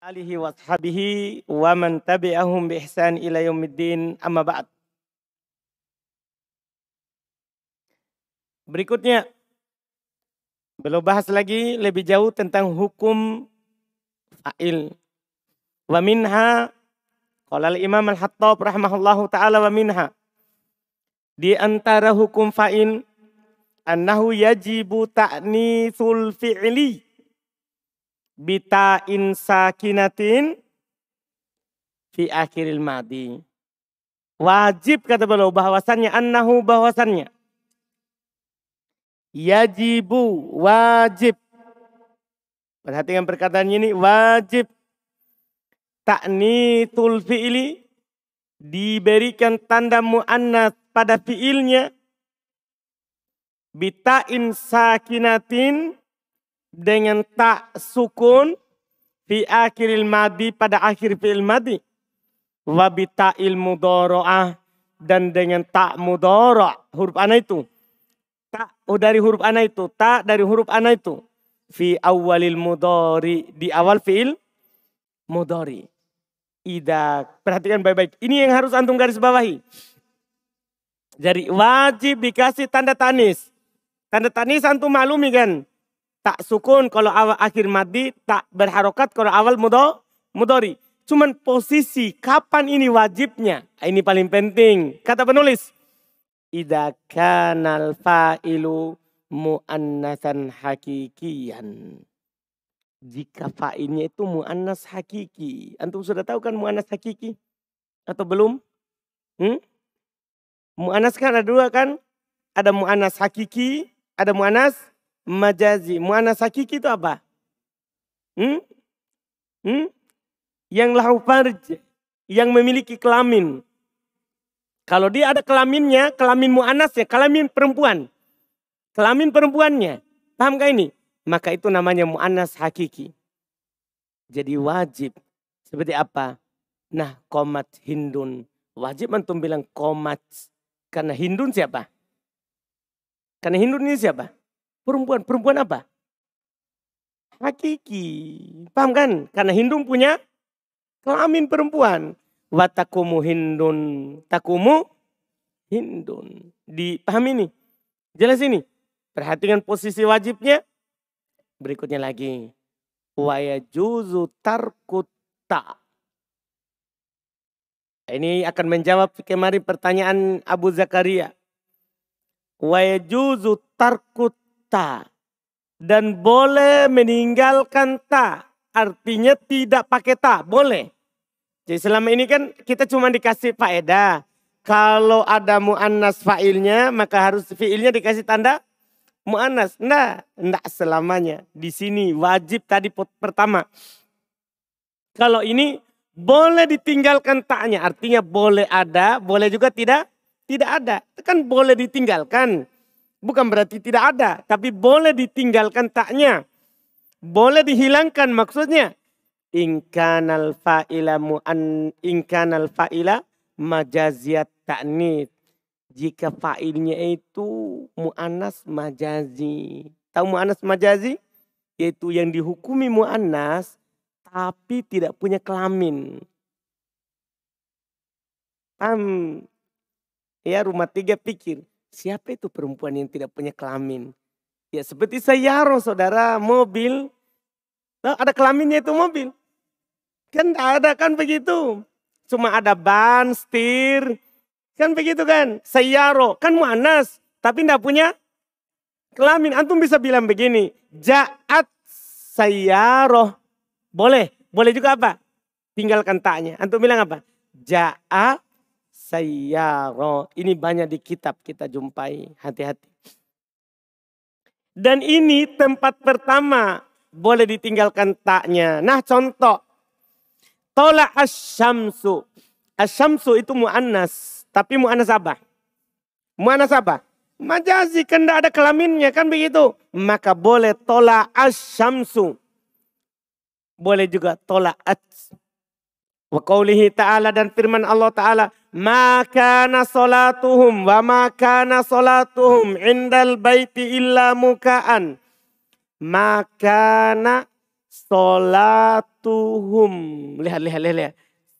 alihi wa sahbihi wa man tabi'ahum bi ihsan ila yaumiddin amma ba'd. Berikutnya belum bahas lagi lebih jauh tentang hukum fa'il. Wa minha qala al-Imam Al-Hattab rahimahullahu taala wa minha di antara hukum fa'il annahu yajibu ta'nitsul fi'li bita insakinatin fi akhiril madi. Wajib kata beliau bahwasannya annahu bahwasannya yajibu wajib. Perhatikan perkataan ini wajib taknitul fi'li diberikan tanda mu'annas pada fi'ilnya bita'in sakinatin dengan tak sukun fi akhiril madi pada akhir fi'il madi. Wa bita'il mudoro'ah dan dengan tak mudoro' huruf ana itu. Tak oh dari huruf ana itu tak dari huruf ana itu. Fi awalil mudori di awal fi'il mudori. Ida perhatikan baik-baik. Ini yang harus antum garis bawahi. Jadi wajib dikasih tanda tanis. Tanda tanis antum maklumi kan tak sukun kalau awal akhir madi tak berharokat kalau awal mudo mudori cuman posisi kapan ini wajibnya ini paling penting kata penulis Ida kanal fa'ilu mu'annasan hakikian. Jika fa'ilnya itu mu'annas hakiki. Antum sudah tahu kan mu'annas hakiki? Atau belum? Hmm? Mu'annas kan ada dua kan? Ada mu'annas hakiki, ada mu'annas majazi. Mu'annas hakiki itu apa? Hmm? Hmm? Yang lahu farj, yang memiliki kelamin. Kalau dia ada kelaminnya, kelamin mu'anasnya, kelamin perempuan. Kelamin perempuannya. Paham gak ini? Maka itu namanya mu'anas hakiki. Jadi wajib. Seperti apa? Nah komat hindun. Wajib antum bilang komat. Karena hindun siapa? Karena hindun ini siapa? Perempuan. Perempuan apa? Hakiki. Paham kan? Karena hindun punya kelamin perempuan watakumu hindun takumu hindun. Dipahami ini? Jelas ini? Perhatikan posisi wajibnya. Berikutnya lagi. Waya juzu tarkuta. Ini akan menjawab kemarin pertanyaan Abu Zakaria. Waya juzu tarkuta. Dan boleh meninggalkan ta. Artinya tidak pakai ta. Boleh. Jadi selama ini kan kita cuma dikasih faedah. Kalau ada mu'annas fa'ilnya maka harus fi'ilnya dikasih tanda mu'annas. Nah, enggak selamanya. Di sini wajib tadi pertama. Kalau ini boleh ditinggalkan taknya. Artinya boleh ada, boleh juga tidak tidak ada. Kan boleh ditinggalkan. Bukan berarti tidak ada. Tapi boleh ditinggalkan taknya. Boleh dihilangkan maksudnya ingkanal fa'ila mu'an ingkanal fa'ila majaziyat ta'nid. Jika fa'ilnya itu mu'anas majazi. Tahu mu'anas majazi? Yaitu yang dihukumi mu'anas tapi tidak punya kelamin. Paham? Ya rumah tiga pikir. Siapa itu perempuan yang tidak punya kelamin? Ya seperti saya saudara mobil. Ada kelaminnya itu mobil. Kan ada kan begitu. Cuma ada ban, setir. Kan begitu kan. Sayaro. Kan muanas. Tapi tidak punya kelamin. Antum bisa bilang begini. Ja'at sayaro. Boleh. Boleh juga apa? Tinggalkan taknya. Antum bilang apa? Ja'at sayaro. Ini banyak di kitab kita jumpai. Hati-hati. Dan ini tempat pertama boleh ditinggalkan taknya. Nah contoh Tola asyamsu. Asyamsu itu mu'annas. Tapi mu'annas apa? Mu'annas apa? Majazi kan ada kelaminnya kan begitu. Maka boleh tola asyamsu. Boleh juga tola. Wa qawlihi ta'ala dan firman Allah ta'ala. Maka solatuhum wa maka solatuhum indal baiti illa muka'an. Maka solatuhum. Lihat, lihat, lihat, lihat.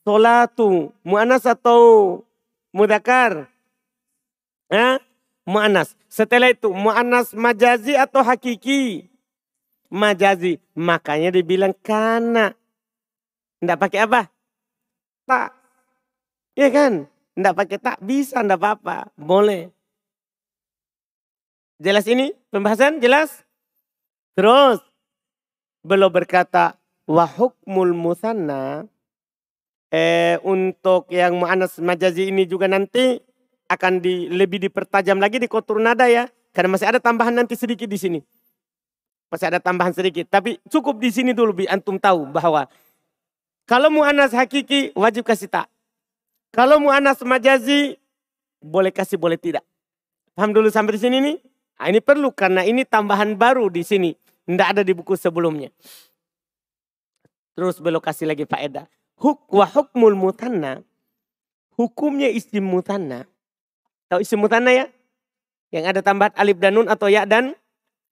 Solatu, mu'anas atau mudakar? Eh? Mu'anas. Setelah itu, mu'anas majazi atau hakiki? Majazi. Makanya dibilang kana. Tidak pakai apa? Tak. Iya kan? Tidak pakai tak bisa, tidak apa-apa. Boleh. Jelas ini pembahasan? Jelas? Terus. Belum berkata wa hukmul musanna. Eh, untuk yang mu'anas majazi ini juga nanti akan di, lebih dipertajam lagi di kotor nada ya. Karena masih ada tambahan nanti sedikit di sini. Masih ada tambahan sedikit. Tapi cukup di sini dulu bi antum tahu bahwa kalau mu'anas hakiki wajib kasih tak. Kalau mu'anas majazi, boleh kasih, boleh tidak. Paham dulu sampai di sini nih? Nah, ini perlu karena ini tambahan baru di sini. Tidak ada di buku sebelumnya. Terus belok kasih lagi faedah. Huk wa hukmul mutanna. Hukumnya isim mutanna. Tahu isim mutanna ya? Yang ada tambahan alif dan nun atau ya dan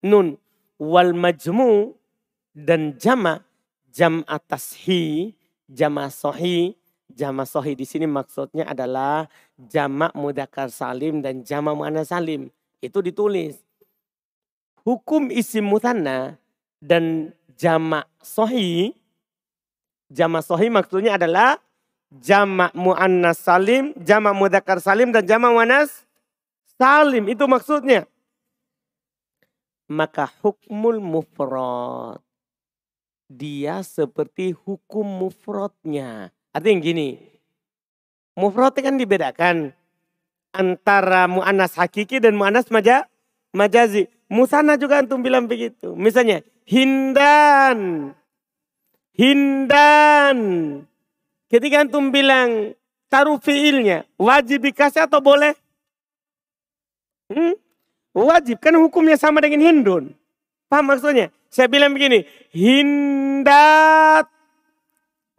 nun. Wal majmu dan jama. Jam atas hi. Jama sohi Jama sohi di sini maksudnya adalah jamak mudakar salim dan jamak muannas salim. Itu ditulis. Hukum isim mutanna dan jamak sohi. Jamak sohi maksudnya adalah jamak muannas salim, jamak mudakar salim dan jamak muannas salim. Itu maksudnya. Maka hukmul mufrad. Dia seperti hukum mufradnya Artinya gini, mufrad kan dibedakan antara mu'anas hakiki dan mu'anas maja, majazi. Musana juga antum bilang begitu. Misalnya, hindan. Hindan. Ketika antum bilang taruh fiilnya, wajib dikasih atau boleh? Hmm? Wajib, kan hukumnya sama dengan hindun. Paham maksudnya? Saya bilang begini, hindat.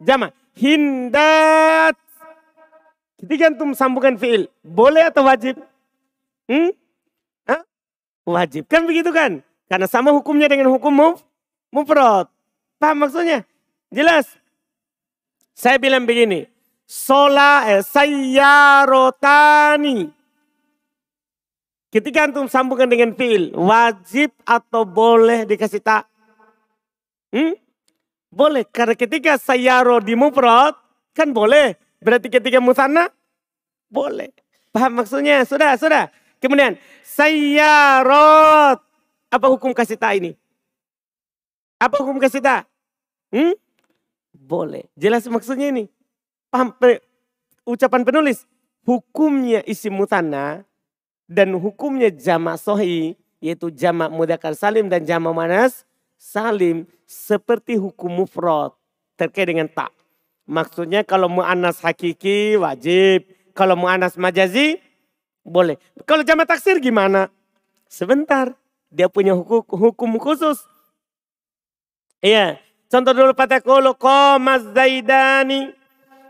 Jama, hindat. Ketika antum sambungkan fiil, boleh atau wajib? Hmm? Hah? Wajib. Kan begitu kan? Karena sama hukumnya dengan hukum muf, mufrad. Paham maksudnya? Jelas? Saya bilang begini. Sola eh, sayyarotani. Ketika antum sambungkan dengan fiil, wajib atau boleh dikasih tak? Hmm? Boleh, karena ketika sayaro di mufrad kan boleh. Berarti ketika musanna boleh. Paham maksudnya? Sudah, sudah. Kemudian sayarot. Apa hukum kasih tak ini? Apa hukum kasih tak? Hmm? Boleh. Jelas maksudnya ini. Paham ucapan penulis. Hukumnya isi mutanna dan hukumnya jamak sohi yaitu jamak mudakar salim dan jamak manas salim seperti hukum mufrad terkait dengan tak. Maksudnya kalau mu'anas hakiki wajib. Kalau mu'anas majazi boleh. Kalau jama taksir gimana? Sebentar. Dia punya hukum, hukum khusus. Iya. Contoh dulu patakolo komaz zaidani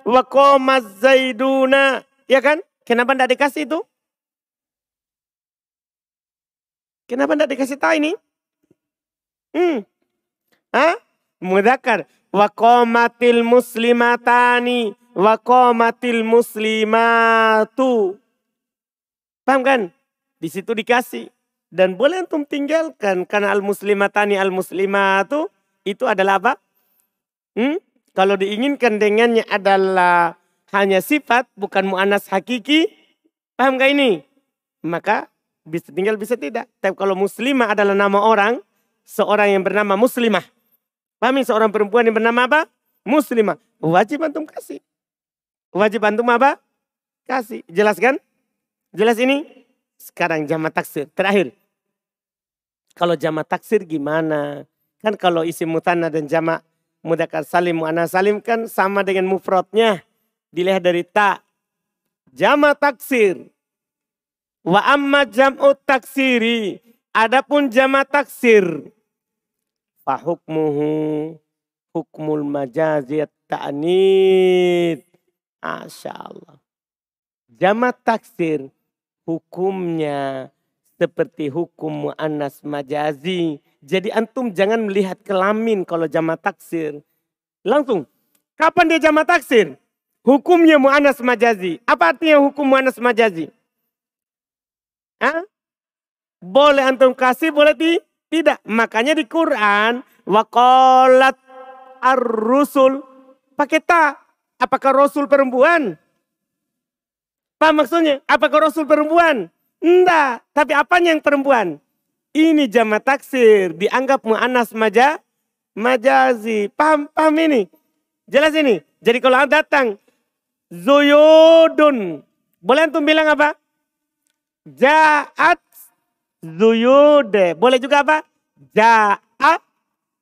wa komaz zaiduna. Ya kan? Kenapa tidak dikasih itu? Kenapa tidak dikasih tahu ini? Hmm. Hah? Mudakar. Wa qomatil muslimatani. Wa qomatil muslimatu. Paham kan? Di situ dikasih. Dan boleh antum tinggalkan. Karena al-muslimatani al-muslimatu. Itu adalah apa? Hmm? Kalau diinginkan dengannya adalah hanya sifat. Bukan mu'anas hakiki. Paham gak ini? Maka bisa tinggal bisa tidak. Tapi kalau muslimah adalah nama orang seorang yang bernama muslimah. Pahami seorang perempuan yang bernama apa? Muslimah. Wajib antum kasih. Wajib antum apa? Kasih. Jelas kan? Jelas ini? Sekarang jama taksir. Terakhir. Kalau jama taksir gimana? Kan kalau isi mutanna dan jama mudakar salim mu'ana salim kan sama dengan mufradnya. Dilihat dari tak. Jama taksir. Wa amma jam'u taksiri. Adapun jama taksir Fahukmuhu hukmul majaziyat ta'nid. Masya Allah. Jamat taksir hukumnya seperti hukum mu'annas majazi. Jadi antum jangan melihat kelamin kalau jama taksir. Langsung, kapan dia jama taksir? Hukumnya mu'annas majazi. Apa artinya hukum mu'annas majazi? Hah? Boleh antum kasih, boleh di, tidak. Makanya di Quran, waqalat ar-rusul. Pakai ta. Apakah Rasul perempuan? Apa maksudnya? Apakah Rasul perempuan? Enggak. Tapi apanya yang perempuan? Ini jama taksir. Dianggap mu'anas maja, majazi. Paham, paham ini? Jelas ini? Jadi kalau datang. Zuyudun. Boleh antum bilang apa? Ja'at zuyude. Boleh juga apa? Ja'at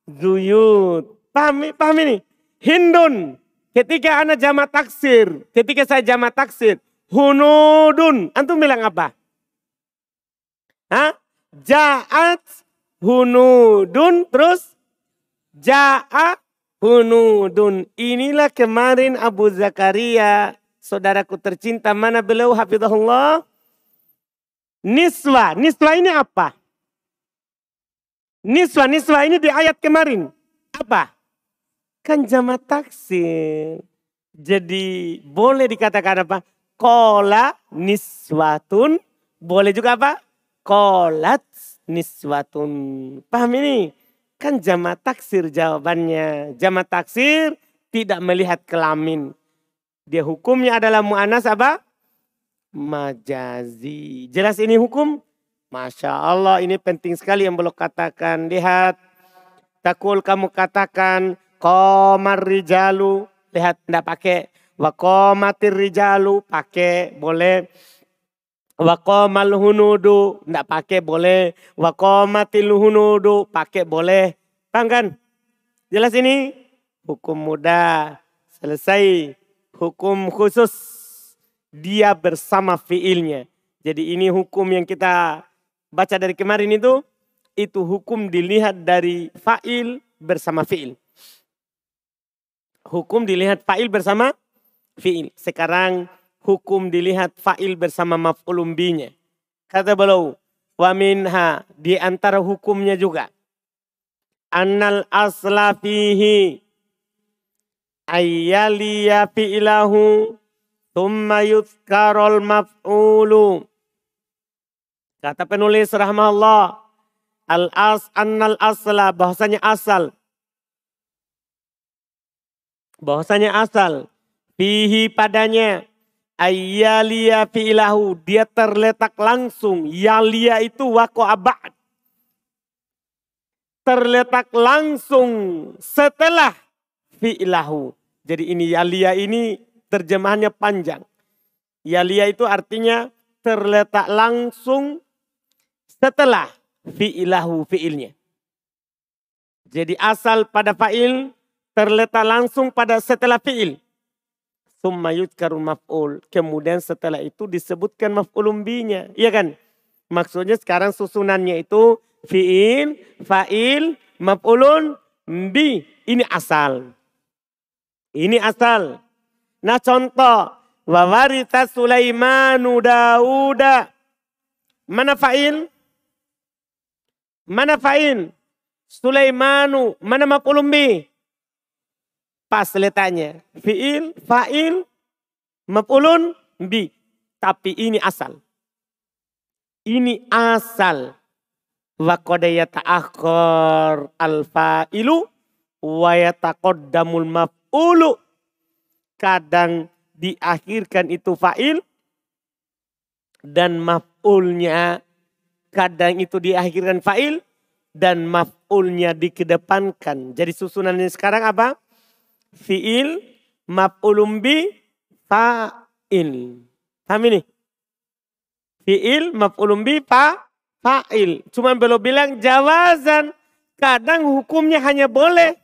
zuyud. Paham, paham ini? Hindun. Ketika anak jama taksir. Ketika saya jama taksir. Hunudun. Antum bilang apa? Hah? Ja'at hunudun terus ja'a hunudun. Inilah kemarin Abu Zakaria, saudaraku tercinta mana beliau hafizahullah? Niswa, niswa ini apa? Niswa, niswa ini di ayat kemarin. Apa? Kan jama taksir. Jadi boleh dikatakan apa? Kola niswatun. Boleh juga apa? Kolat niswatun. Paham ini? Kan jama taksir jawabannya. Jama taksir tidak melihat kelamin. Dia hukumnya adalah mu'anas apa? Majazi. Jelas ini hukum? Masya Allah ini penting sekali yang belum katakan. Lihat. Takul kamu katakan. Komar rijalu. Lihat tidak pakai. Wakomatir rijalu. Pakai boleh. Waqamal hunudu, tidak pakai boleh. Waqamatil hunudu, pakai boleh. Paham kan? Jelas ini? Hukum mudah. Selesai. Hukum khusus. Dia bersama fiilnya. Jadi ini hukum yang kita baca dari kemarin itu. Itu hukum dilihat dari fa'il bersama fiil. Hukum dilihat fa'il bersama fiil. Sekarang hukum dilihat fa'il bersama maf'ulun binya. Kata beliau, wa minha di antara hukumnya juga. Annal asla fihi ayyaliya fi'lahu thumma yuzkarul maf'ulu. Kata penulis rahmatullah, al-as annal asla bahasanya asal. Bahasanya asal. Fihi padanya Ayalia fi'ilahu. Dia terletak langsung. Yalia itu wako abad. Terletak langsung setelah fi'ilahu. Jadi ini yalia ini terjemahannya panjang. Yalia itu artinya terletak langsung setelah fi'ilahu fi'ilnya. Jadi asal pada fa'il terletak langsung pada setelah fi'il. Summa yudkarul maf'ul. Kemudian setelah itu disebutkan maf'ulun binya. Iya kan? Maksudnya sekarang susunannya itu fi'il, fa'il, maf'ulun bi. Ini asal. Ini asal. Nah contoh. Wawarita Sulaimanu Dauda. Mana fa'il? Mana fa'il? Sulaimanu. Mana maf'ulun bi? Pas letaknya. Fi'il, fa'il, maf'ulun, bi. Tapi ini asal. Ini asal. Wa yata'akhir al-fa'ilu wa yataqaddamul maf'ulu. Kadang diakhirkan itu fa'il dan maf'ulnya kadang itu diakhirkan fa'il dan maf'ulnya dikedepankan. Jadi susunannya sekarang apa? fiil, maf'ulum bi, fa'il. Paham ini? Fiil, maf'ulum bi, fa, fa'il. Cuma belum bilang jawazan. Kadang hukumnya hanya boleh.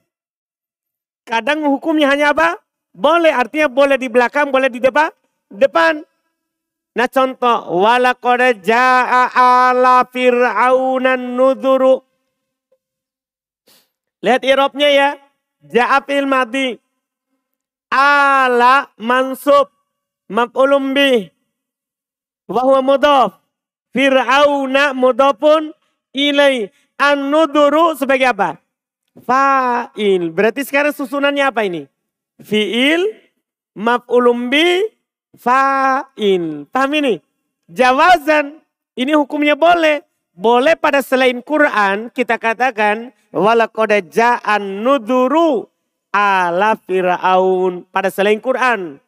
Kadang hukumnya hanya apa? Boleh, artinya boleh di belakang, boleh di depan. Depan. Nah contoh, walaqad ja'a ala fir'aunan nuduru. Lihat irobnya ya. Ja'afil madi. Ala mansub. Maf'ulum bih. Wahuwa mudhaf. Fir'auna mudopun ilai. An-nuduru sebagai apa? Fa'il. Berarti sekarang susunannya apa ini? Fi'il, maf'ulum bi, fa'il. Paham ini? Jawazan. Ini hukumnya boleh. Boleh pada selain Quran kita katakan walakoda ja'an nuduru ala fir'aun. Pada selain Quran.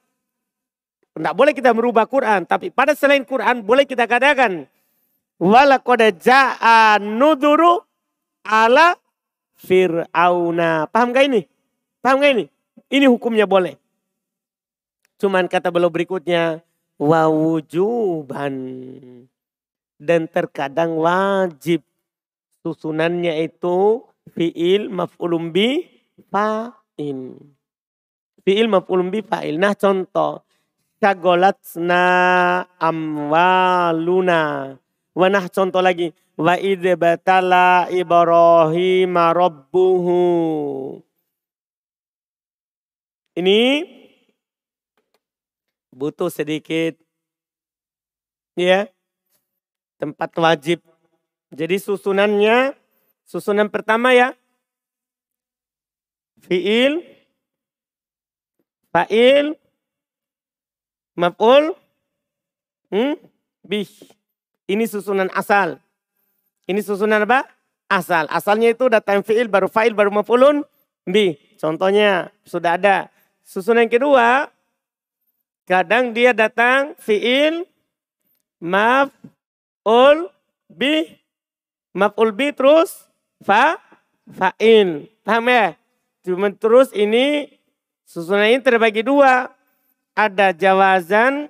Tidak boleh kita merubah Quran. Tapi pada selain Quran boleh kita katakan. Walakoda ja'an nuduru ala fir'auna. Paham gak ini? Paham gak ini? Ini hukumnya boleh. Cuman kata beliau berikutnya. Wawujuban dan terkadang wajib susunannya itu fiil maf'ulum bi fa'il. Fiil maf'ulum bi fa'il. Nah contoh. Syagolatsna amwaluna. Wanah contoh lagi. Wa batala Ibrahim rabbuhu. Ini butuh sedikit ya tempat wajib. Jadi susunannya, susunan pertama ya, fiil, fa'il, maf'ul, hmm, bih. Ini susunan asal. Ini susunan apa? Asal. Asalnya itu datang fiil, baru fa'il, baru maf'ulun, bih. Contohnya sudah ada. Susunan kedua, kadang dia datang fiil, maf, ul bi maf'ul bi terus fa fa'il. Paham ya? Cuma terus ini susunan ini terbagi dua. Ada jawazan.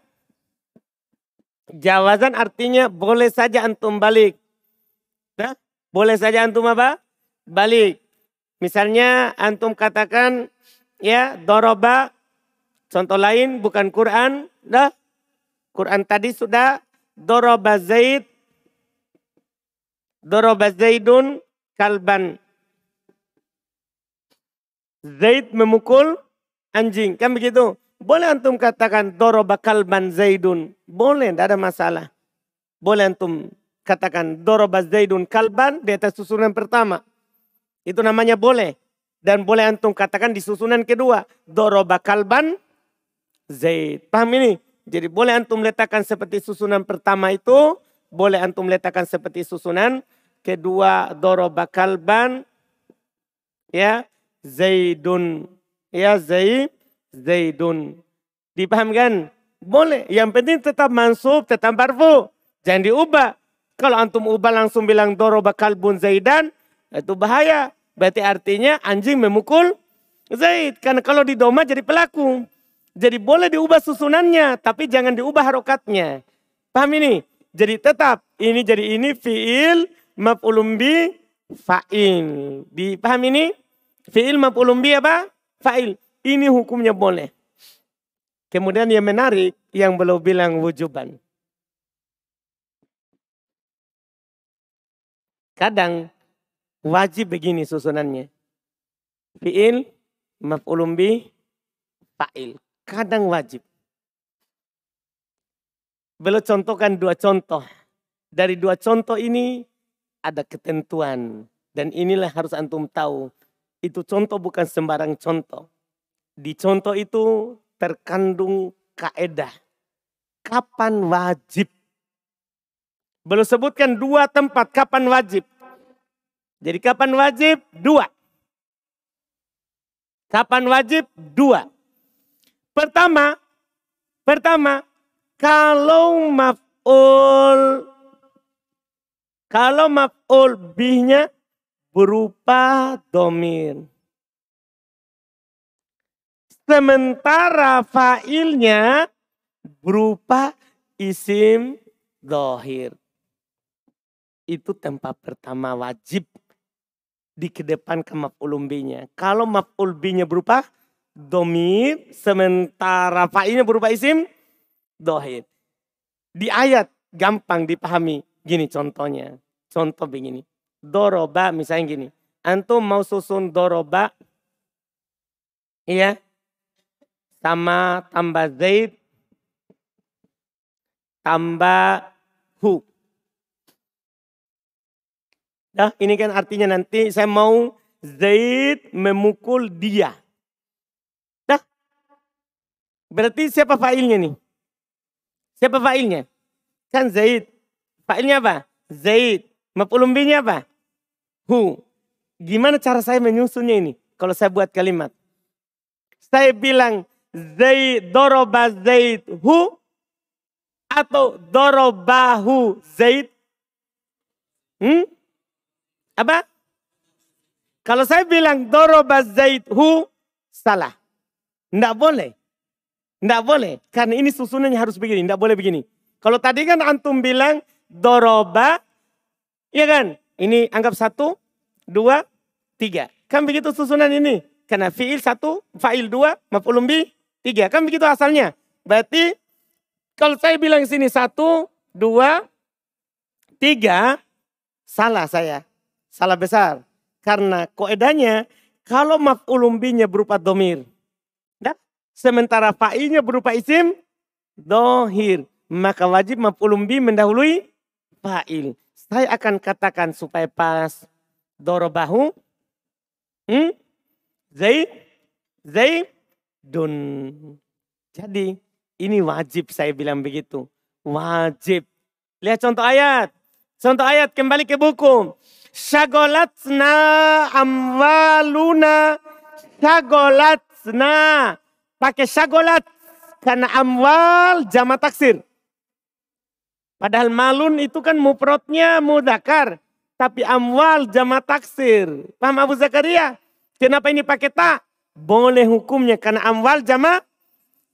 Jawazan artinya boleh saja antum balik. Nah, boleh saja antum apa? Balik. Misalnya antum katakan ya doroba contoh lain bukan Quran. Dah Quran tadi sudah Doroba Zaid. Doroba Zaidun kalban. Zaid memukul anjing. Kan begitu? Boleh antum katakan doroba kalban Zaidun. Boleh, tidak ada masalah. Boleh antum katakan doroba Zaidun kalban di atas susunan pertama. Itu namanya boleh. Dan boleh antum katakan di susunan kedua. Doroba kalban Zaid. Paham ini? Jadi boleh antum letakkan seperti susunan pertama itu, boleh antum letakkan seperti susunan kedua doroba kalban ya zaidun ya zaid zaidun dipahamkan boleh yang penting tetap mansub tetap barfu jangan diubah kalau antum ubah langsung bilang doroba kalbun zaidan itu bahaya berarti artinya anjing memukul zaid karena kalau di doma jadi pelaku jadi boleh diubah susunannya, tapi jangan diubah harokatnya. Paham ini? Jadi tetap ini jadi ini fiil maf'ulun bi fa'il. Dipaham ini? Fiil maf'ulun bi apa? Fa'il. Ini hukumnya boleh. Kemudian yang menarik yang belum bilang wujuban. Kadang wajib begini susunannya. Fiil maf'ulun bi fa'il kadang wajib. Beliau contohkan dua contoh. Dari dua contoh ini ada ketentuan. Dan inilah harus antum tahu. Itu contoh bukan sembarang contoh. Di contoh itu terkandung kaedah. Kapan wajib? Beliau sebutkan dua tempat kapan wajib. Jadi kapan wajib? Dua. Kapan wajib? Dua. Pertama, pertama, kalau maf'ul kalau maf'ul bihnya berupa domir. Sementara fa'ilnya berupa isim dohir. Itu tempat pertama wajib dikedepankan maf'ul bihnya. Kalau maf'ul bihnya berupa domir sementara fa'ilnya berupa isim dohir. Di ayat gampang dipahami. Gini contohnya. Contoh begini. Doroba misalnya gini. Antum mau susun doroba. Iya. Sama tambah zaid. Tambah hu. Dah, ini kan artinya nanti saya mau Zaid memukul dia. Dah. Berarti siapa fa'ilnya nih? Siapa fa'ilnya? Kan Zaid. Fa'ilnya apa? Zaid. Maf'ulun apa? Hu. Gimana cara saya menyusunnya ini? Kalau saya buat kalimat. Saya bilang Zaid, doroba Zaid hu atau dorobahu Zaid? Hmm? Apa? Kalau saya bilang doroba Zaid hu, salah. Tidak boleh. Tidak boleh. Karena ini susunannya harus begini. Tidak boleh begini. Kalau tadi kan antum bilang doroba, ya kan? Ini anggap satu, dua, tiga. Kan begitu susunan ini. Karena fiil satu, fa'il dua, maf'ulun bi, tiga. Kan begitu asalnya. Berarti kalau saya bilang sini satu, dua, tiga, salah saya. Salah besar. Karena koedanya, kalau maf'ulun binya berupa domir. Nah, sementara fa'ilnya berupa isim, dohir. Maka wajib maf'ulun bi mendahului fa'il. Saya akan katakan supaya pas dorobahu. Hmm? Zaid, Zaid, dun. Jadi ini wajib saya bilang begitu. Wajib. Lihat contoh ayat. Contoh ayat kembali ke buku. Syagolatna amwaluna. Syagolatna. Pakai syagolat. Karena amwal jama taksir. Padahal malun itu kan muprotnya mudakar. Tapi amwal jama taksir. Paham Abu Zakaria? Kenapa ini pakai tak? Boleh hukumnya karena amwal jama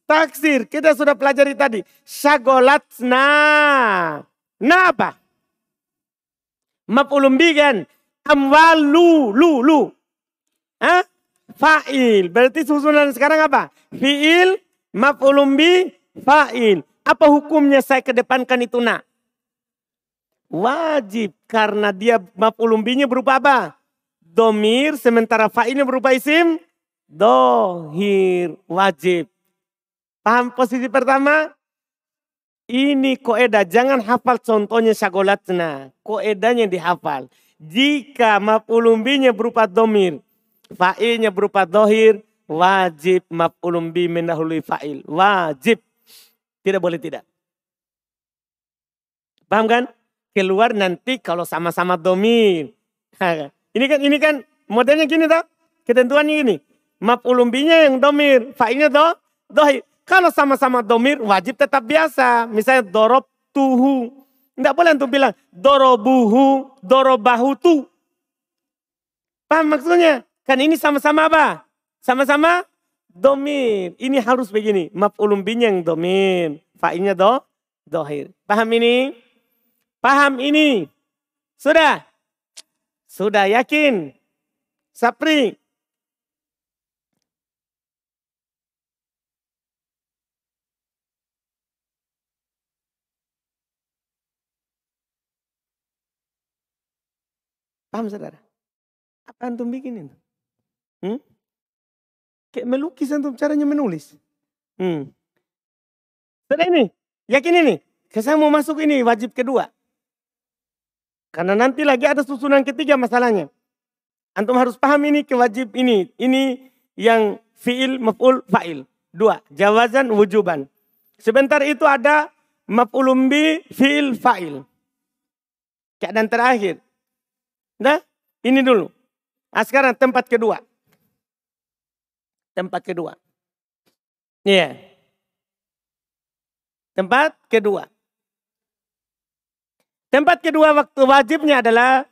Taksir, kita sudah pelajari tadi. Syagolatna. Nah apa? Maf'ulun kan? Amwalu, lu, lu. Hah? Fa'il. Berarti susunan sekarang apa? Fi'il, maf'ulun bi, fa'il. Apa hukumnya saya kedepankan itu nak? Wajib. Karena dia maf'ulun nya berupa apa? Domir, sementara fa'ilnya berupa isim. Dohir. Wajib. Paham posisi pertama? Ini koedah, jangan hafal contohnya syagolatna. Koedahnya dihafal. Jika maf'ulumbinya berupa domir, fa'ilnya berupa dohir, wajib maf'ulumbi mendahului fa'il. Wajib. Tidak boleh tidak. Paham kan? Keluar nanti kalau sama-sama domir. Ini kan ini kan modelnya gini toh. Ketentuannya ini. Maf'ulumbinya yang domir, fa'ilnya toh dohir. Kalau sama-sama domir wajib tetap biasa. Misalnya dorob tuhu. Tidak boleh untuk bilang dorobuhu, dorobahu tu. Paham maksudnya? Kan ini sama-sama apa? Sama-sama domir. Ini harus begini. Maf'ulun yang domir. Fa'ilnya do, dohir. Paham ini? Paham ini? Sudah? Sudah yakin? Sapri? Paham saudara? Apa antum bikin itu? Hmm? Kayak melukis antum caranya menulis. Hmm. Saudara ini, yakin ini? Saya mau masuk ini wajib kedua. Karena nanti lagi ada susunan ketiga masalahnya. Antum harus paham ini kewajib ini. Ini yang fi'il, maf'ul, fa'il. Dua, jawazan, wujuban. Sebentar itu ada maf'ulun bi, fi'il, fa'il. Keadaan terakhir. Nah, ini dulu. Nah, sekarang tempat kedua. Tempat kedua. Iya. Yeah. Tempat kedua. Tempat kedua waktu wajibnya adalah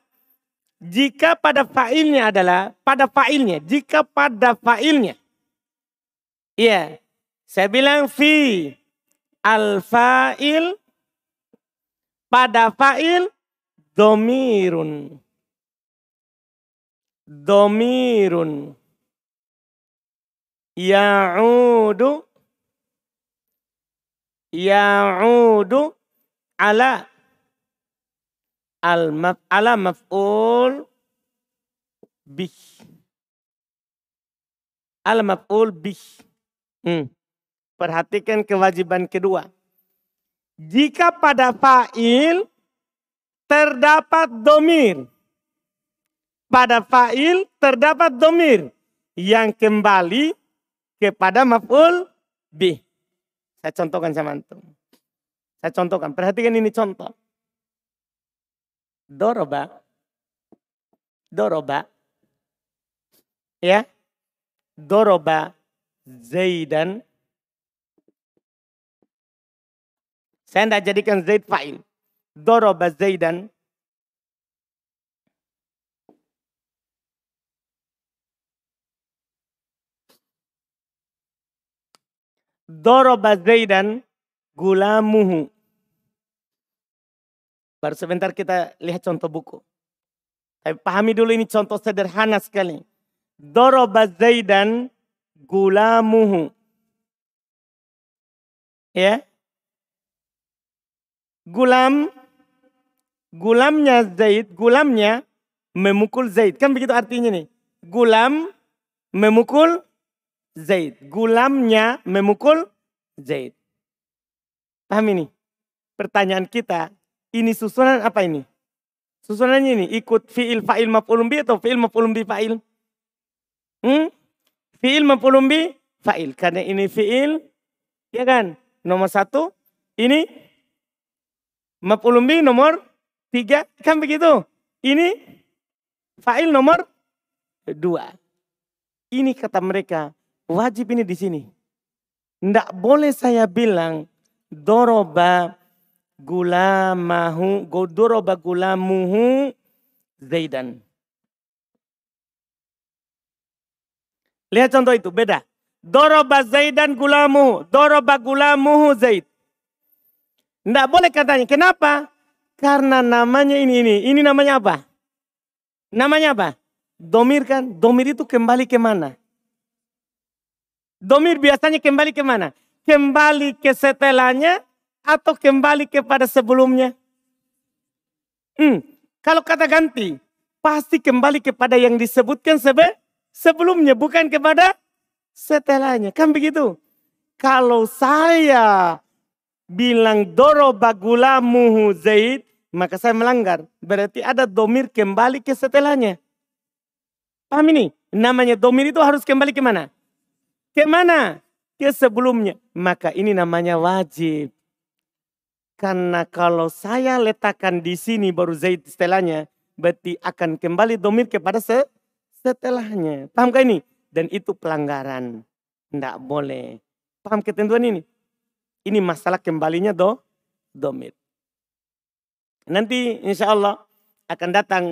jika pada failnya adalah pada failnya, jika pada failnya. Iya. Saya bilang fi al fa'il pada fa'il domirun domirun. Ya'udu. Ya'udu ala. Al maf ala maf'ul bih. Al maf'ul bih. Hmm. perhatikan kewajiban kedua. Jika pada fa'il terdapat domir pada fa'il terdapat domir yang kembali kepada maf'ul bih. Saya contohkan sama antum. Saya contohkan, perhatikan ini contoh. Doroba. Doroba. Ya. Doroba Zaidan. Saya tidak jadikan Zaid fa'il. Doroba Zaidan. Doroba Zaidan gulamuhu. Baru sebentar kita lihat contoh buku. Tapi pahami dulu ini contoh sederhana sekali. Doroba Zaidan gulamuhu. Ya. Gulam, gulamnya Zaid, gulamnya memukul Zaid. Kan begitu artinya nih. Gulam memukul Zaid. Gulamnya memukul Zaid. Paham ini? Pertanyaan kita, ini susunan apa ini? Susunannya ini ikut fiil fa'il maf'ulun bi atau fiil maf'ulun bi fa'il? Hmm? Fiil maf'ulun bi fa'il. Karena ini fiil, ya kan? Nomor satu, ini maf'ulun bi nomor tiga. Kan begitu? Ini fa'il nomor dua. Ini kata mereka, Wajib ini di sini. Tidak boleh saya bilang doroba gulamahu, doroba gulamuhu Zaidan. Lihat contoh itu, beda. Doroba Zaidan gulamu, doroba gulamuhu Zaid. Tidak boleh katanya. Kenapa? Karena namanya ini, ini. Ini namanya apa? Namanya apa? Domir kan? Domir itu kembali ke mana? Domir biasanya kembali ke mana? Kembali ke setelahnya atau kembali kepada sebelumnya? Hmm, kalau kata ganti, pasti kembali kepada yang disebutkan sebe sebelumnya, bukan kepada setelahnya. Kan begitu? Kalau saya bilang doro bagulamuhu zaid, maka saya melanggar. Berarti ada domir kembali ke setelahnya. Paham ini? Namanya domir itu harus kembali ke mana? Ke mana? Ke sebelumnya. Maka ini namanya wajib. Karena kalau saya letakkan di sini baru Zaid setelahnya, berarti akan kembali domir kepada se setelahnya. Pahamkah ini? Dan itu pelanggaran. Tidak boleh. Paham ketentuan ini? Ini masalah kembalinya do domir. Nanti insya Allah akan datang,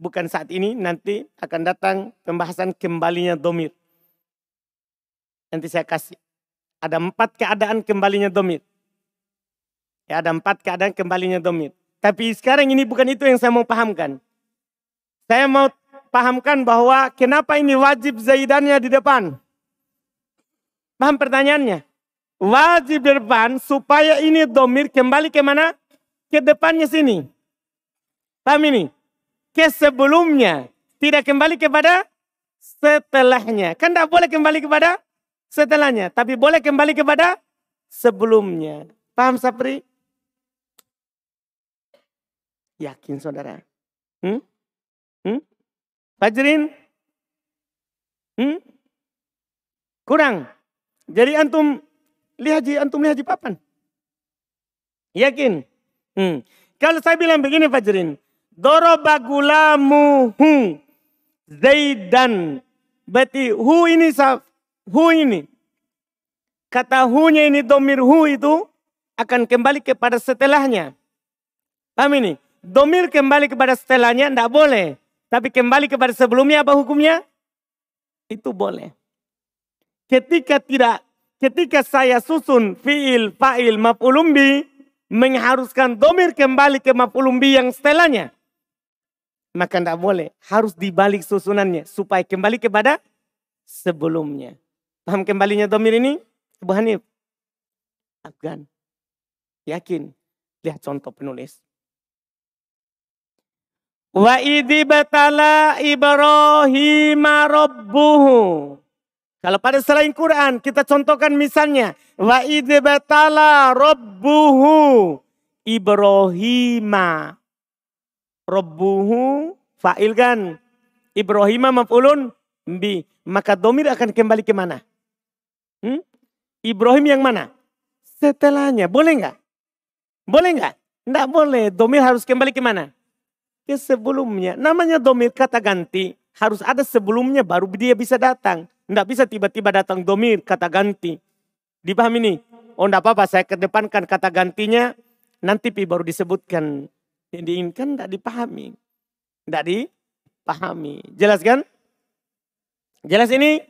bukan saat ini, nanti akan datang pembahasan kembalinya domir. Nanti saya kasih. Ada empat keadaan kembalinya domit. Ya, ada empat keadaan kembalinya domit. Tapi sekarang ini bukan itu yang saya mau pahamkan. Saya mau pahamkan bahwa kenapa ini wajib zaidannya di depan. Paham pertanyaannya? Wajib di depan supaya ini domir kembali ke mana? Ke depannya sini. Paham ini? Ke sebelumnya. Tidak kembali kepada setelahnya. Kan tidak boleh kembali kepada setelahnya. Tapi boleh kembali kepada sebelumnya. Paham Sapri? Yakin saudara? Hmm? Hmm? Fajrin? Hmm? Kurang. Jadi antum lihat antum lihat papan. Yakin? Hmm. Kalau saya bilang begini Fajrin. Doroba gulamuhu Zaidan. Berarti hu ini hu ini. Kata hu-nya ini domir hu itu akan kembali kepada setelahnya. Paham ini? Domir kembali kepada setelahnya tidak boleh. Tapi kembali kepada sebelumnya apa hukumnya? Itu boleh. Ketika tidak, ketika saya susun fiil, fa'il, maf'ulumbi, mengharuskan domir kembali ke maf'ulumbi yang setelahnya. Maka tidak boleh. Harus dibalik susunannya. Supaya kembali kepada sebelumnya. Paham kembalinya domir ini? Abu Hanif. Afgan. Yakin. Lihat contoh penulis. Wa idhi batala Ibrahim rabbuhu. Kalau pada selain Quran kita contohkan misalnya. Wa idhi batala rabbuhu Ibrahim. Rabbuhu fa'il kan. Ibrahim maf'ulun bi. Maka domir akan kembali ke mana? Hmm? Ibrahim yang mana? Setelahnya. Boleh nggak? Boleh nggak? Nggak boleh. Domir harus kembali ke mana? Ke sebelumnya. Namanya domir kata ganti. Harus ada sebelumnya baru dia bisa datang. Nggak bisa tiba-tiba datang domir kata ganti. Dipahami nih? Oh enggak apa-apa saya kedepankan kata gantinya. Nanti pi baru disebutkan. Yang diinginkan enggak dipahami. Enggak dipahami. Jelas kan? Jelas ini?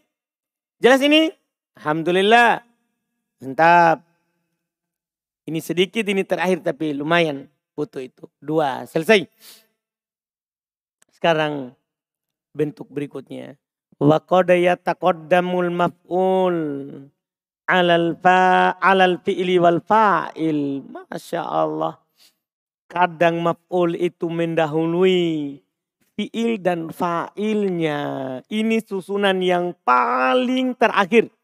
Jelas ini? Alhamdulillah. Mantap. Ini sedikit, ini terakhir tapi lumayan foto itu. Dua, selesai. Sekarang bentuk berikutnya. Wa qad yataqaddamul maf'ul alal fa alal fi'li wal fa'il. Masya Allah. Kadang maf'ul itu mendahului fi'il dan fa'ilnya. Ini susunan yang paling terakhir.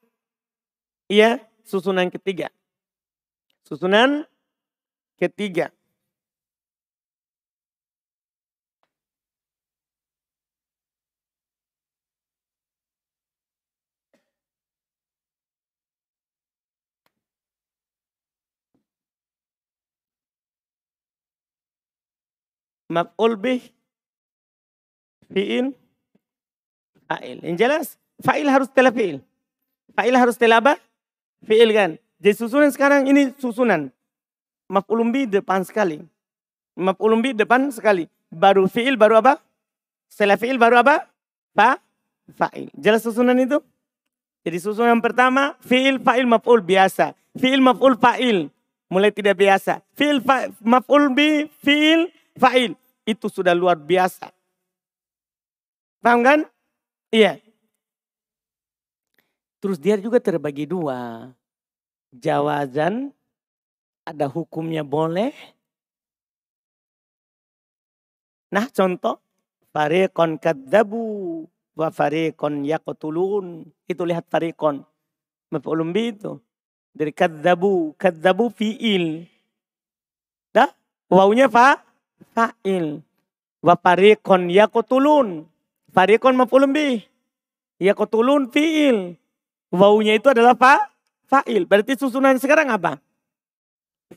Iya, susunan ketiga. Susunan ketiga. Maf'ul bih fi'il fa'il. Yang jelas fa'il harus telah fi'il. Fa'il harus telah apa? Fi'il kan. Jadi susunan sekarang ini susunan. Maf'ul bih depan sekali. Maf'ul bih depan sekali. Baru fi'il baru apa? Setelah fi'il baru apa? Fa fa'il. Jelas susunan itu? Jadi susunan yang pertama fi'il fa'il maf'ul biasa. Fi'il maf'ul fa'il mulai tidak biasa. Fi'il maf'ul bi fi'il fa'il. Itu sudah luar biasa. Paham kan? Iya. Terus dia juga terbagi dua. Jawazan, ada hukumnya boleh. Nah contoh, farikon kadzabu wa farikon yakotulun. Itu lihat farikon. Maf'ulun itu. Dari kadzabu, kadzabu fi'il. Dah, wawunya fa fa'il. Wa fariqon yaqtulun. Fariqon maf'ulun bih. Yaqtulun fi'il. Wawunya itu adalah fa fa'il. Berarti susunan sekarang apa?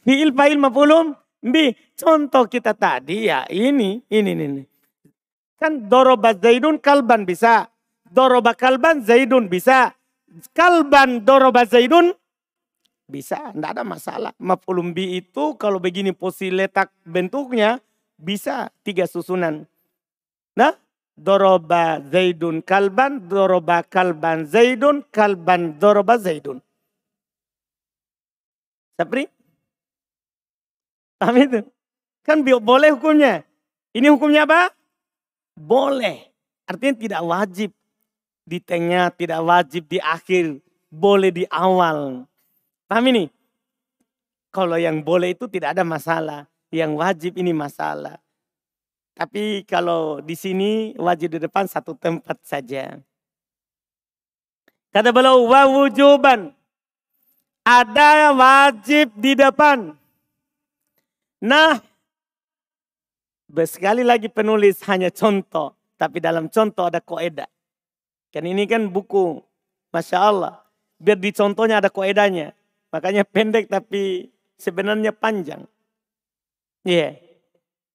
Fi'il fa'il maf'ulun bih. Contoh kita tadi ya ini, ini, ini. Kan doroba zaidun kalban bisa. Doroba kalban zaidun bisa. Kalban doroba zaidun bisa, tidak ada masalah. Maf'ulun bi itu kalau begini posisi letak bentuknya bisa tiga susunan. Nah, doroba zaidun kalban, doroba kalban zaidun, kalban doroba zaidun. Sapri? Paham itu? Kan boleh hukumnya. Ini hukumnya apa? Boleh. Artinya tidak wajib di tengah, tidak wajib di akhir. Boleh di awal. Paham ini? Kalau yang boleh itu tidak ada masalah. Yang wajib ini masalah. Tapi kalau di sini wajib di depan satu tempat saja. Kata beliau, wa wujuban. Ada wajib di depan. Nah, sekali lagi penulis hanya contoh. Tapi dalam contoh ada koedah. Kan ini kan buku. Masya Allah. Biar di contohnya ada koedanya. Makanya pendek tapi sebenarnya panjang. Iya. Yeah.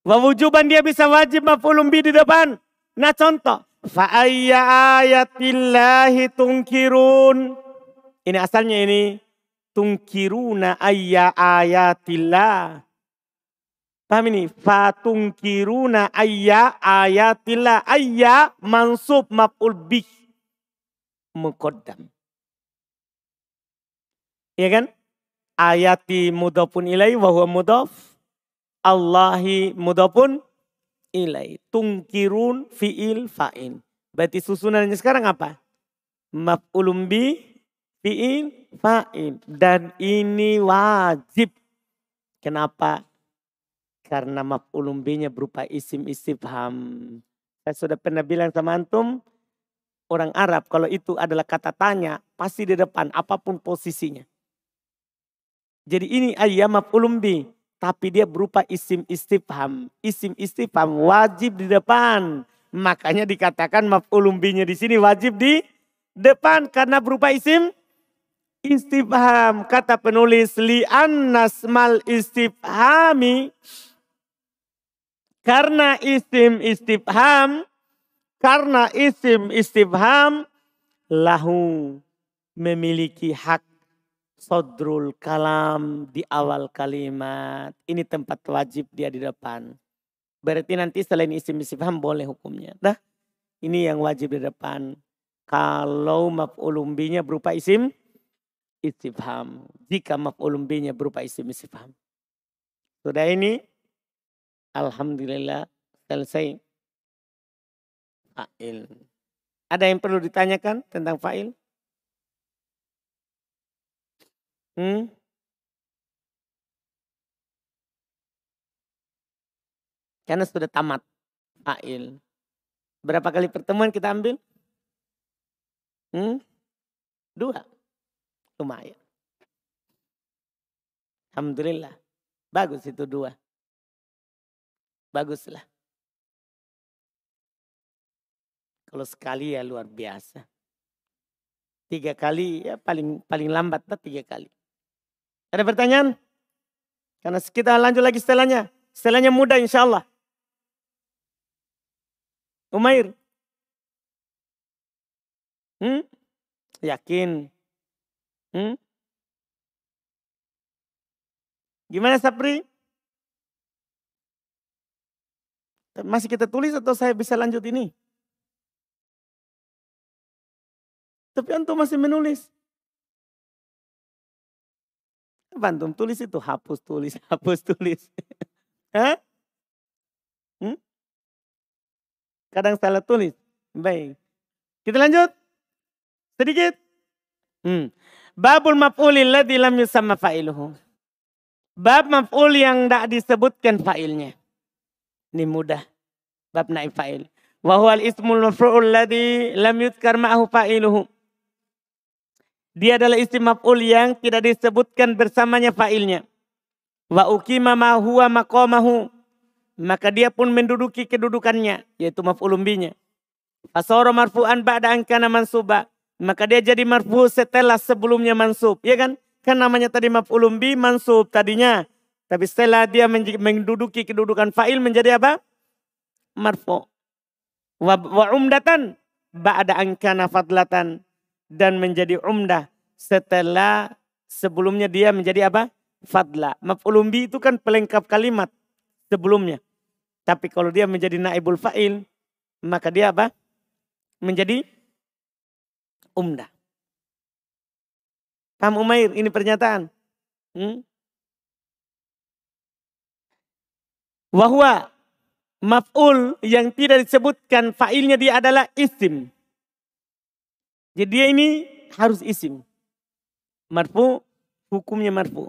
Wawujuban dia bisa wajib maf'ulun bi di depan. Nah contoh. Fa'ayya ayatillahi tungkirun. Ini asalnya ini. Tungkiruna ayya ayatillah. Paham ini? Fatungkiruna ayya ayatillah. Ayya mansub maf'ul bih. Muqaddam. Ya kan? Ayati mudafun ilai wa huwa mudaf. Allahi mudafun ilai. Tungkirun fi'il fa'in. Berarti susunannya sekarang apa? Maf'ulum bi fi'il fa'in. Dan ini wajib. Kenapa? Karena maf'ulum nya berupa isim istifham. Saya sudah pernah bilang sama antum, orang Arab kalau itu adalah kata tanya, pasti di depan apa pun posisinya. Jadi ini ayam maf'ulun Tapi dia berupa isim istifham. Isim istifham wajib di depan. Makanya dikatakan maf'ulun binya di sini wajib di depan karena berupa isim istifham. Kata penulis li annasmal istifhami karena isim istifham karena isim istifham lahu memiliki hak sodrul kalam di awal kalimat. Ini tempat wajib dia di depan. Berarti nanti selain isim istifham boleh hukumnya. Dah, ini yang wajib di depan. Kalau maf'ulun binya berupa isim istifham. Jika maf'ulun binya berupa isim istifham. Sudah ini Alhamdulillah selesai fa'il. Ada yang perlu ditanyakan tentang fa'il? Hmm? Karena sudah tamat fa'il. Berapa kali pertemuan kita ambil? Hmm? Dua. Lumayan. Alhamdulillah. Bagus itu dua. Baguslah. Kalau sekali ya luar biasa. Tiga kali ya paling paling lambat tiga kali. Ada pertanyaan? Karena kita lanjut lagi setelahnya. Setelahnya mudah insya Allah. Umair. Hmm? Yakin? Hmm? Gimana Sapri? Masih kita tulis atau saya bisa lanjut ini? Tapi antum masih menulis. Apa antum tulis itu? Hapus tulis, hapus tulis. Hah? Hmm? Kadang salah tulis. Baik. Kita lanjut. Sedikit. Hmm. Babul maf'ulil ladzi lam yusamma fa'iluhu. Bab maf'ul yang tidak disebutkan fa'ilnya. Ini mudah. Bab naib fa'il. Wa huwal ismul maf'ul ladzi lam yuzkar ma'ahu fa'iluhu. Dia adalah isim maf'ul yang tidak disebutkan bersamanya fa'ilnya. Wa ukima ma huwa maqamahu maka dia pun menduduki kedudukannya yaitu maf'ulun binya. Fasara marfu'an ba'da an kana mansuba. Maka dia jadi marfu setelah sebelumnya mansub, ya kan? Kan namanya tadi maf'ulun bi mansub tadinya. Tapi setelah dia menduduki kedudukan fa'il menjadi apa? Marfu. Wa, wa umdatan ba'da an kana fadlatan dan menjadi umdah setelah sebelumnya dia menjadi apa? Fadla. Maf'ulun bi itu kan pelengkap kalimat sebelumnya. Tapi kalau dia menjadi naibul fa'il, maka dia apa? Menjadi umdah. Paham Umair? Ini pernyataan. Hmm? Wahwa maf'ul yang tidak disebutkan fa'ilnya dia adalah isim. Jadi dia ini harus isim. Marfu, hukumnya marfu.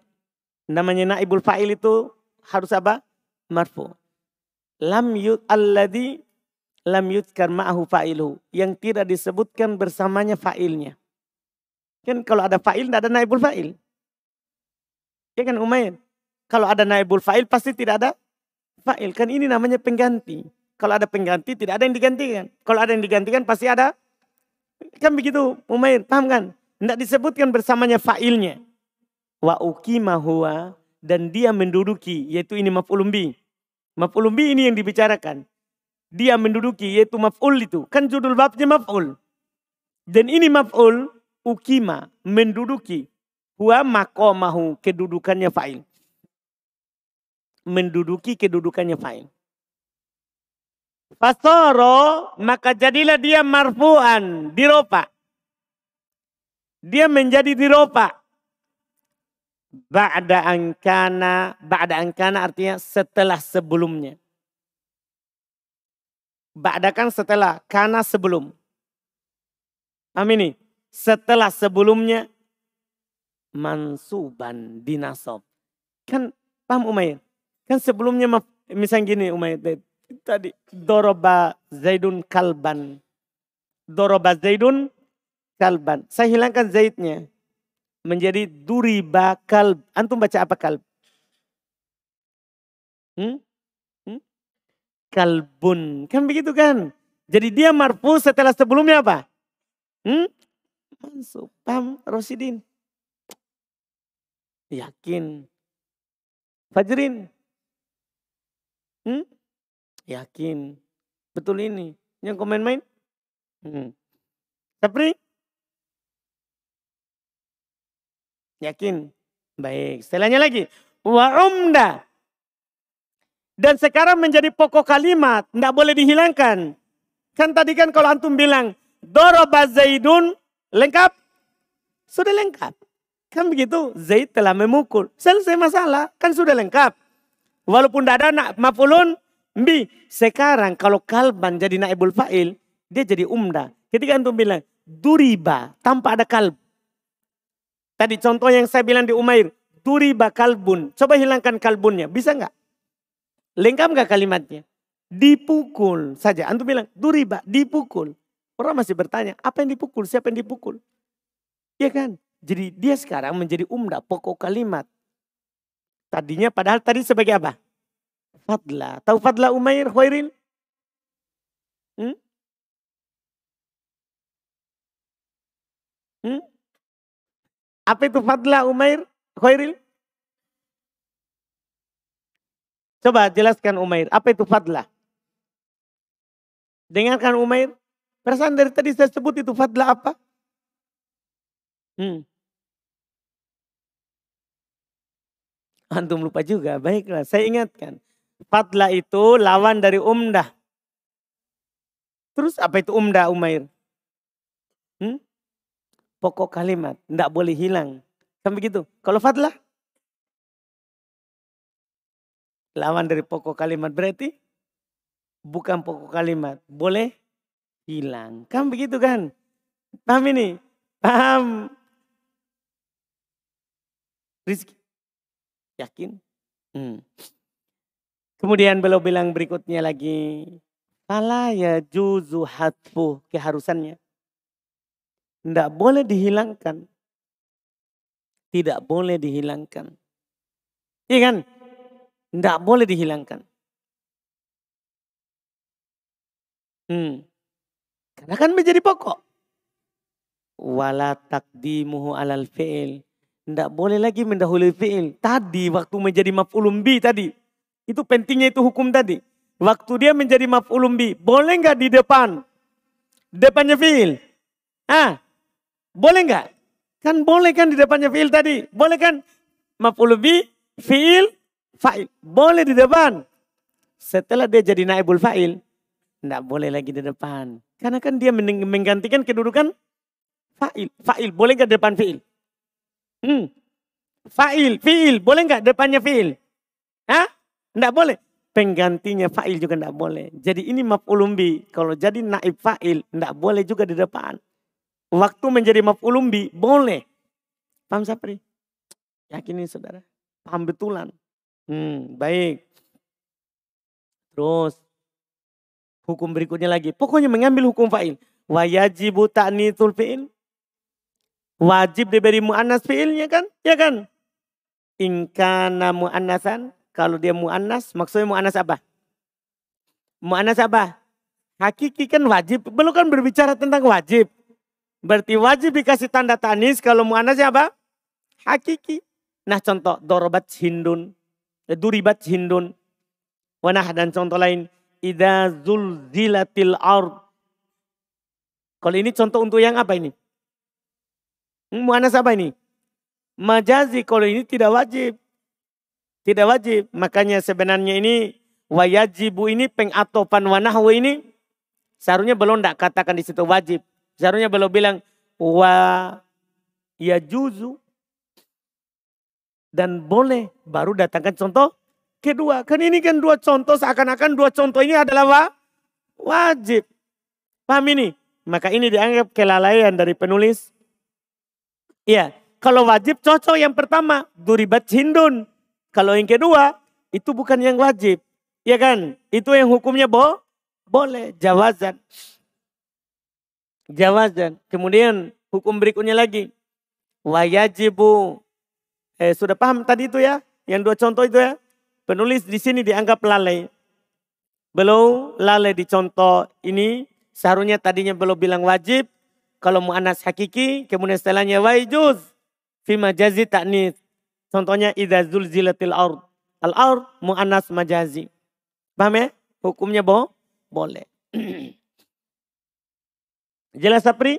Namanya naibul fa'il itu harus apa? marfu. Lam yud alladhi lam yudkar ma'ahu fa'iluhu. Yang tidak disebutkan bersamanya fa'ilnya. Kan kalau ada fa'il tidak ada naibul fa'il. Ya kan Umair? Kalau ada naibul fa'il pasti tidak ada fa'il. Kan ini namanya pengganti. Kalau ada pengganti tidak ada yang digantikan. Kalau ada yang digantikan pasti ada. Kan begitu Umair, paham kan? Tidak disebutkan bersamanya fa'ilnya. Wa huwa dan dia menduduki yaitu ini maf'ulun bi. Maf'ulun bi ini yang dibicarakan. Dia menduduki yaitu maf'ul itu. Kan judul babnya maf'ul. Dan ini maf'ul ukima menduduki huwa makomahu kedudukannya fa'il. Menduduki kedudukannya fa'il. Fasoro maka jadilah dia marfu'an diropa. Dia menjadi diropa Ba'da angkana, ba'da angkana artinya setelah sebelumnya. Ba'da kan setelah, kana sebelum. Amin Setelah sebelumnya mansuban dinasob. Kan paham Umayyad? Kan sebelumnya misalnya gini Umayyad tadi doroba zaidun kalban. Doroba zaidun kalban. Saya hilangkan zaidnya menjadi duri bakal. Antum baca apa kalb? Hmm? Hmm? Kalbun. Kan begitu kan? Jadi dia marfu setelah sebelumnya apa? Hmm? Mansub. Rosidin? Yakin. Fajrin. Hmm? Yakin. Betul ini. Yang komen main? Hmm. Sapri? Yakin. Baik. Setelahnya lagi. Wa umda. Dan sekarang menjadi pokok kalimat. Tidak boleh dihilangkan. Kan tadi kan kalau antum bilang. Doroba Zaidun. Lengkap? Sudah lengkap. Kan begitu. Zaid telah memukul. Selesai masalah. Kan sudah lengkap. Walaupun tidak ada nak mafulun. Bi. Sekarang kalau kalban jadi naibul fa'il. Dia jadi umda. Ketika antum bilang. Duriba. Tanpa ada kalb. Tadi contoh yang saya bilang di Umair. Duriba kalbun. Coba hilangkan kalbunnya. Bisa nggak? Lengkap nggak kalimatnya? Dipukul saja. Antum bilang duriba, dipukul. Orang masih bertanya, apa yang dipukul? Siapa yang dipukul? Iya kan? Jadi dia sekarang menjadi umda, pokok kalimat. Tadinya padahal tadi sebagai apa? Fadla. Tahu Fadla Umair Khairil? Hmm? Hmm? Apa itu Fadla Umair Khairil? Coba jelaskan Umair, apa itu fadlah? Dengarkan Umair, perasaan dari tadi saya sebut itu fadlah apa? Hmm. Antum lupa juga, baiklah saya ingatkan. Fadlah itu lawan dari umdah. Terus apa itu umdah Umair? Hmm? Pokok kalimat, tidak boleh hilang. Kan begitu. Kalau fadlah? Lawan dari pokok kalimat berarti bukan pokok kalimat. Boleh hilang. Kan begitu kan? Paham ini? Paham? Rizki? Yakin? Hmm. Kemudian beliau bilang berikutnya lagi. Fala ya juzu hatfu keharusannya. Tidak boleh dihilangkan. Tidak boleh dihilangkan. Iya kan? Tidak boleh dihilangkan. Hmm. Karena kan menjadi pokok. Wala takdimuhu alal fi'il. Tidak boleh lagi mendahului fi'il. Tadi waktu menjadi maf'ulum bi tadi. Itu pentingnya itu hukum tadi. Waktu dia menjadi maf'ulum bi. Boleh nggak di depan? Depannya fi'il. Ah, boleh nggak? Kan boleh kan di depannya fi'il tadi. Boleh kan? Maf'ulum bi, fi'il, fa'il. Boleh di depan. Setelah dia jadi naibul fa'il, tidak boleh lagi di depan. Karena kan dia menggantikan kedudukan fa'il. Fa'il, boleh nggak depan fi'il? Hmm. Fa'il, fi'il, boleh nggak depannya fi'il? Hah? Tidak boleh. Penggantinya fa'il juga tidak boleh. Jadi ini maf'ulumbi. Kalau jadi naib fa'il, tidak boleh juga di depan. Waktu menjadi maf'ulumbi, boleh. Paham Sapri? Yakin ini saudara? Paham betulan? Hmm, baik. Terus hukum berikutnya lagi. Pokoknya mengambil hukum fa'il. Wajibu ta'nitsul fi'il. Wajib diberi mu'annas fi'ilnya kan? Ya kan? Inkana mu'annasan. Kalau dia mu'annas, maksudnya mu'annas apa? Mu'annas apa? Hakiki kan wajib. Belum kan berbicara tentang wajib. Berarti wajib dikasih tanda tanis kalau mu'annasnya apa? Hakiki. Nah contoh, dorobat hindun. Eh, duribat hindun. Wanah dan contoh lain. Ida zulzilatil ard. Kalau ini contoh untuk yang apa ini? Mana apa ini? Majazi kalau ini tidak wajib. Tidak wajib. Makanya sebenarnya ini wajibu ini pengatopan wanahwa ini seharusnya belum tidak katakan di situ wajib. Seharusnya belum bilang wa juzu dan boleh baru datangkan contoh kedua. Kan ini kan dua contoh seakan-akan dua contoh ini adalah wa, wajib. Paham ini? Maka ini dianggap kelalaian dari penulis. Iya, kalau wajib cocok yang pertama, duribat hindun. Kalau yang kedua, itu bukan yang wajib. Iya kan? Itu yang hukumnya bo boleh, jawazan. Jawazan. Kemudian hukum berikutnya lagi. Wajibu Eh, sudah paham tadi itu ya? Yang dua contoh itu ya? Penulis di sini dianggap lalai. Belum lalai di contoh ini seharusnya tadinya belum bilang wajib. Kalau mu'anas hakiki, kemudian setelahnya wajuz. Fi majazi taknis. Contohnya idza zulzilatil ard. Al ard mu'anas majazi. Paham ya? Hukumnya boh? Boleh. Jelas Sapri?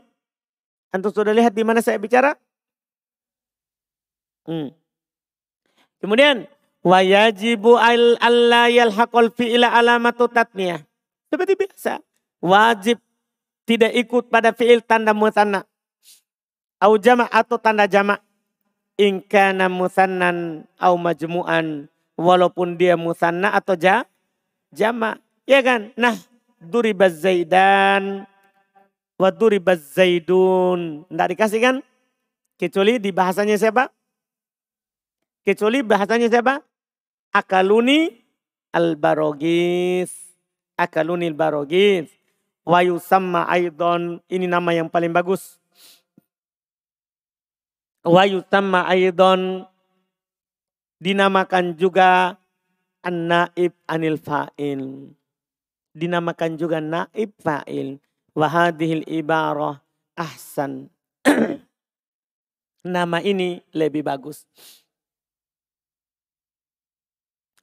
Antum sudah lihat di mana saya bicara? Hmm. Kemudian wajibu al alla yalhaqal fi'la alamatu tatniyah. Seperti biasa. Wajib tidak ikut pada fi'il tanda musanna. Au jama' atau tanda jama' in kana musannan au majmu'an walaupun dia musanna atau ja, jama ya kan? Nah duribaz zaidan wa duribaz zaidun. Enggak dikasih kan? Kecuali di bahasanya siapa? Kecuali bahasanya siapa? Akaluni al barogis akaluni al barogis wa yusamma aidon ini nama yang paling bagus wa yutamma aidon dinamakan juga an-naib anil fa'il. Dinamakan juga naib fa'il. Wahadihil ibarah ahsan. Nama ini lebih bagus.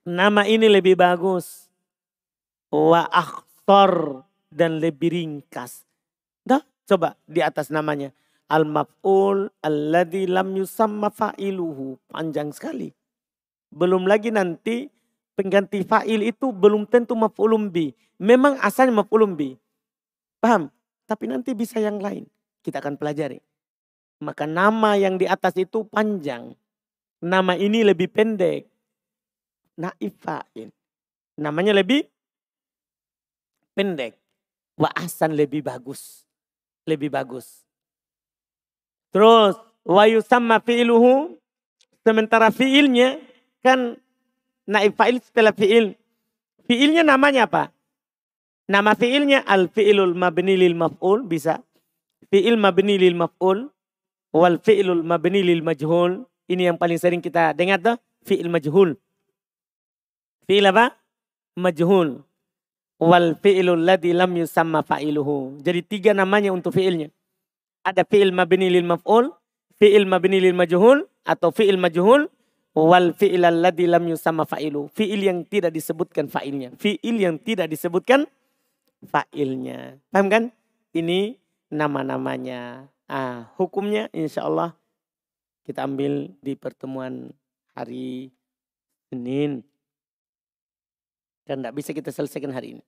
Nama ini lebih bagus. Wa akhtar dan lebih ringkas. Dah, coba di atas namanya. Al-maf'ul alladhi lam yusamma fa'iluhu. Panjang sekali. Belum lagi nanti pengganti fa'il itu belum tentu maf'ulun bi. Memang asalnya maf'ulun bi. Paham? Tapi nanti bisa yang lain. Kita akan pelajari. Maka nama yang di atas itu panjang. Nama ini lebih pendek. Naif fa'il. Namanya lebih pendek. Wa asan lebih bagus. Lebih bagus. Terus wa yusamma fi'luhu sementara fi'ilnya kan naib fa'il setelah fi'il. Fi'ilnya namanya apa? Nama fi'ilnya al fi'ilul mabni lil maf'ul bisa. Fi'il mabni lil maf'ul wal fi'ilul mabni lil majhul. Ini yang paling sering kita dengar tuh, fi'il majhul. Fi'il apa? Majhul. Wal fi'ilul ladhi lam yusamma fa'iluhu. Jadi tiga namanya untuk fi'ilnya. Ada fi'il mabni lil maf'ul, fi'il mabni lil majhul atau fi'il majhul wal fi'il alladhi lam yusamma fa'ilu. Fi'il yang tidak disebutkan fa'ilnya. Fi'il yang tidak disebutkan fa'ilnya. Paham kan? Ini nama-namanya. Ah, hukumnya insya Allah kita ambil di pertemuan hari Senin. Dan tidak bisa kita selesaikan hari ini.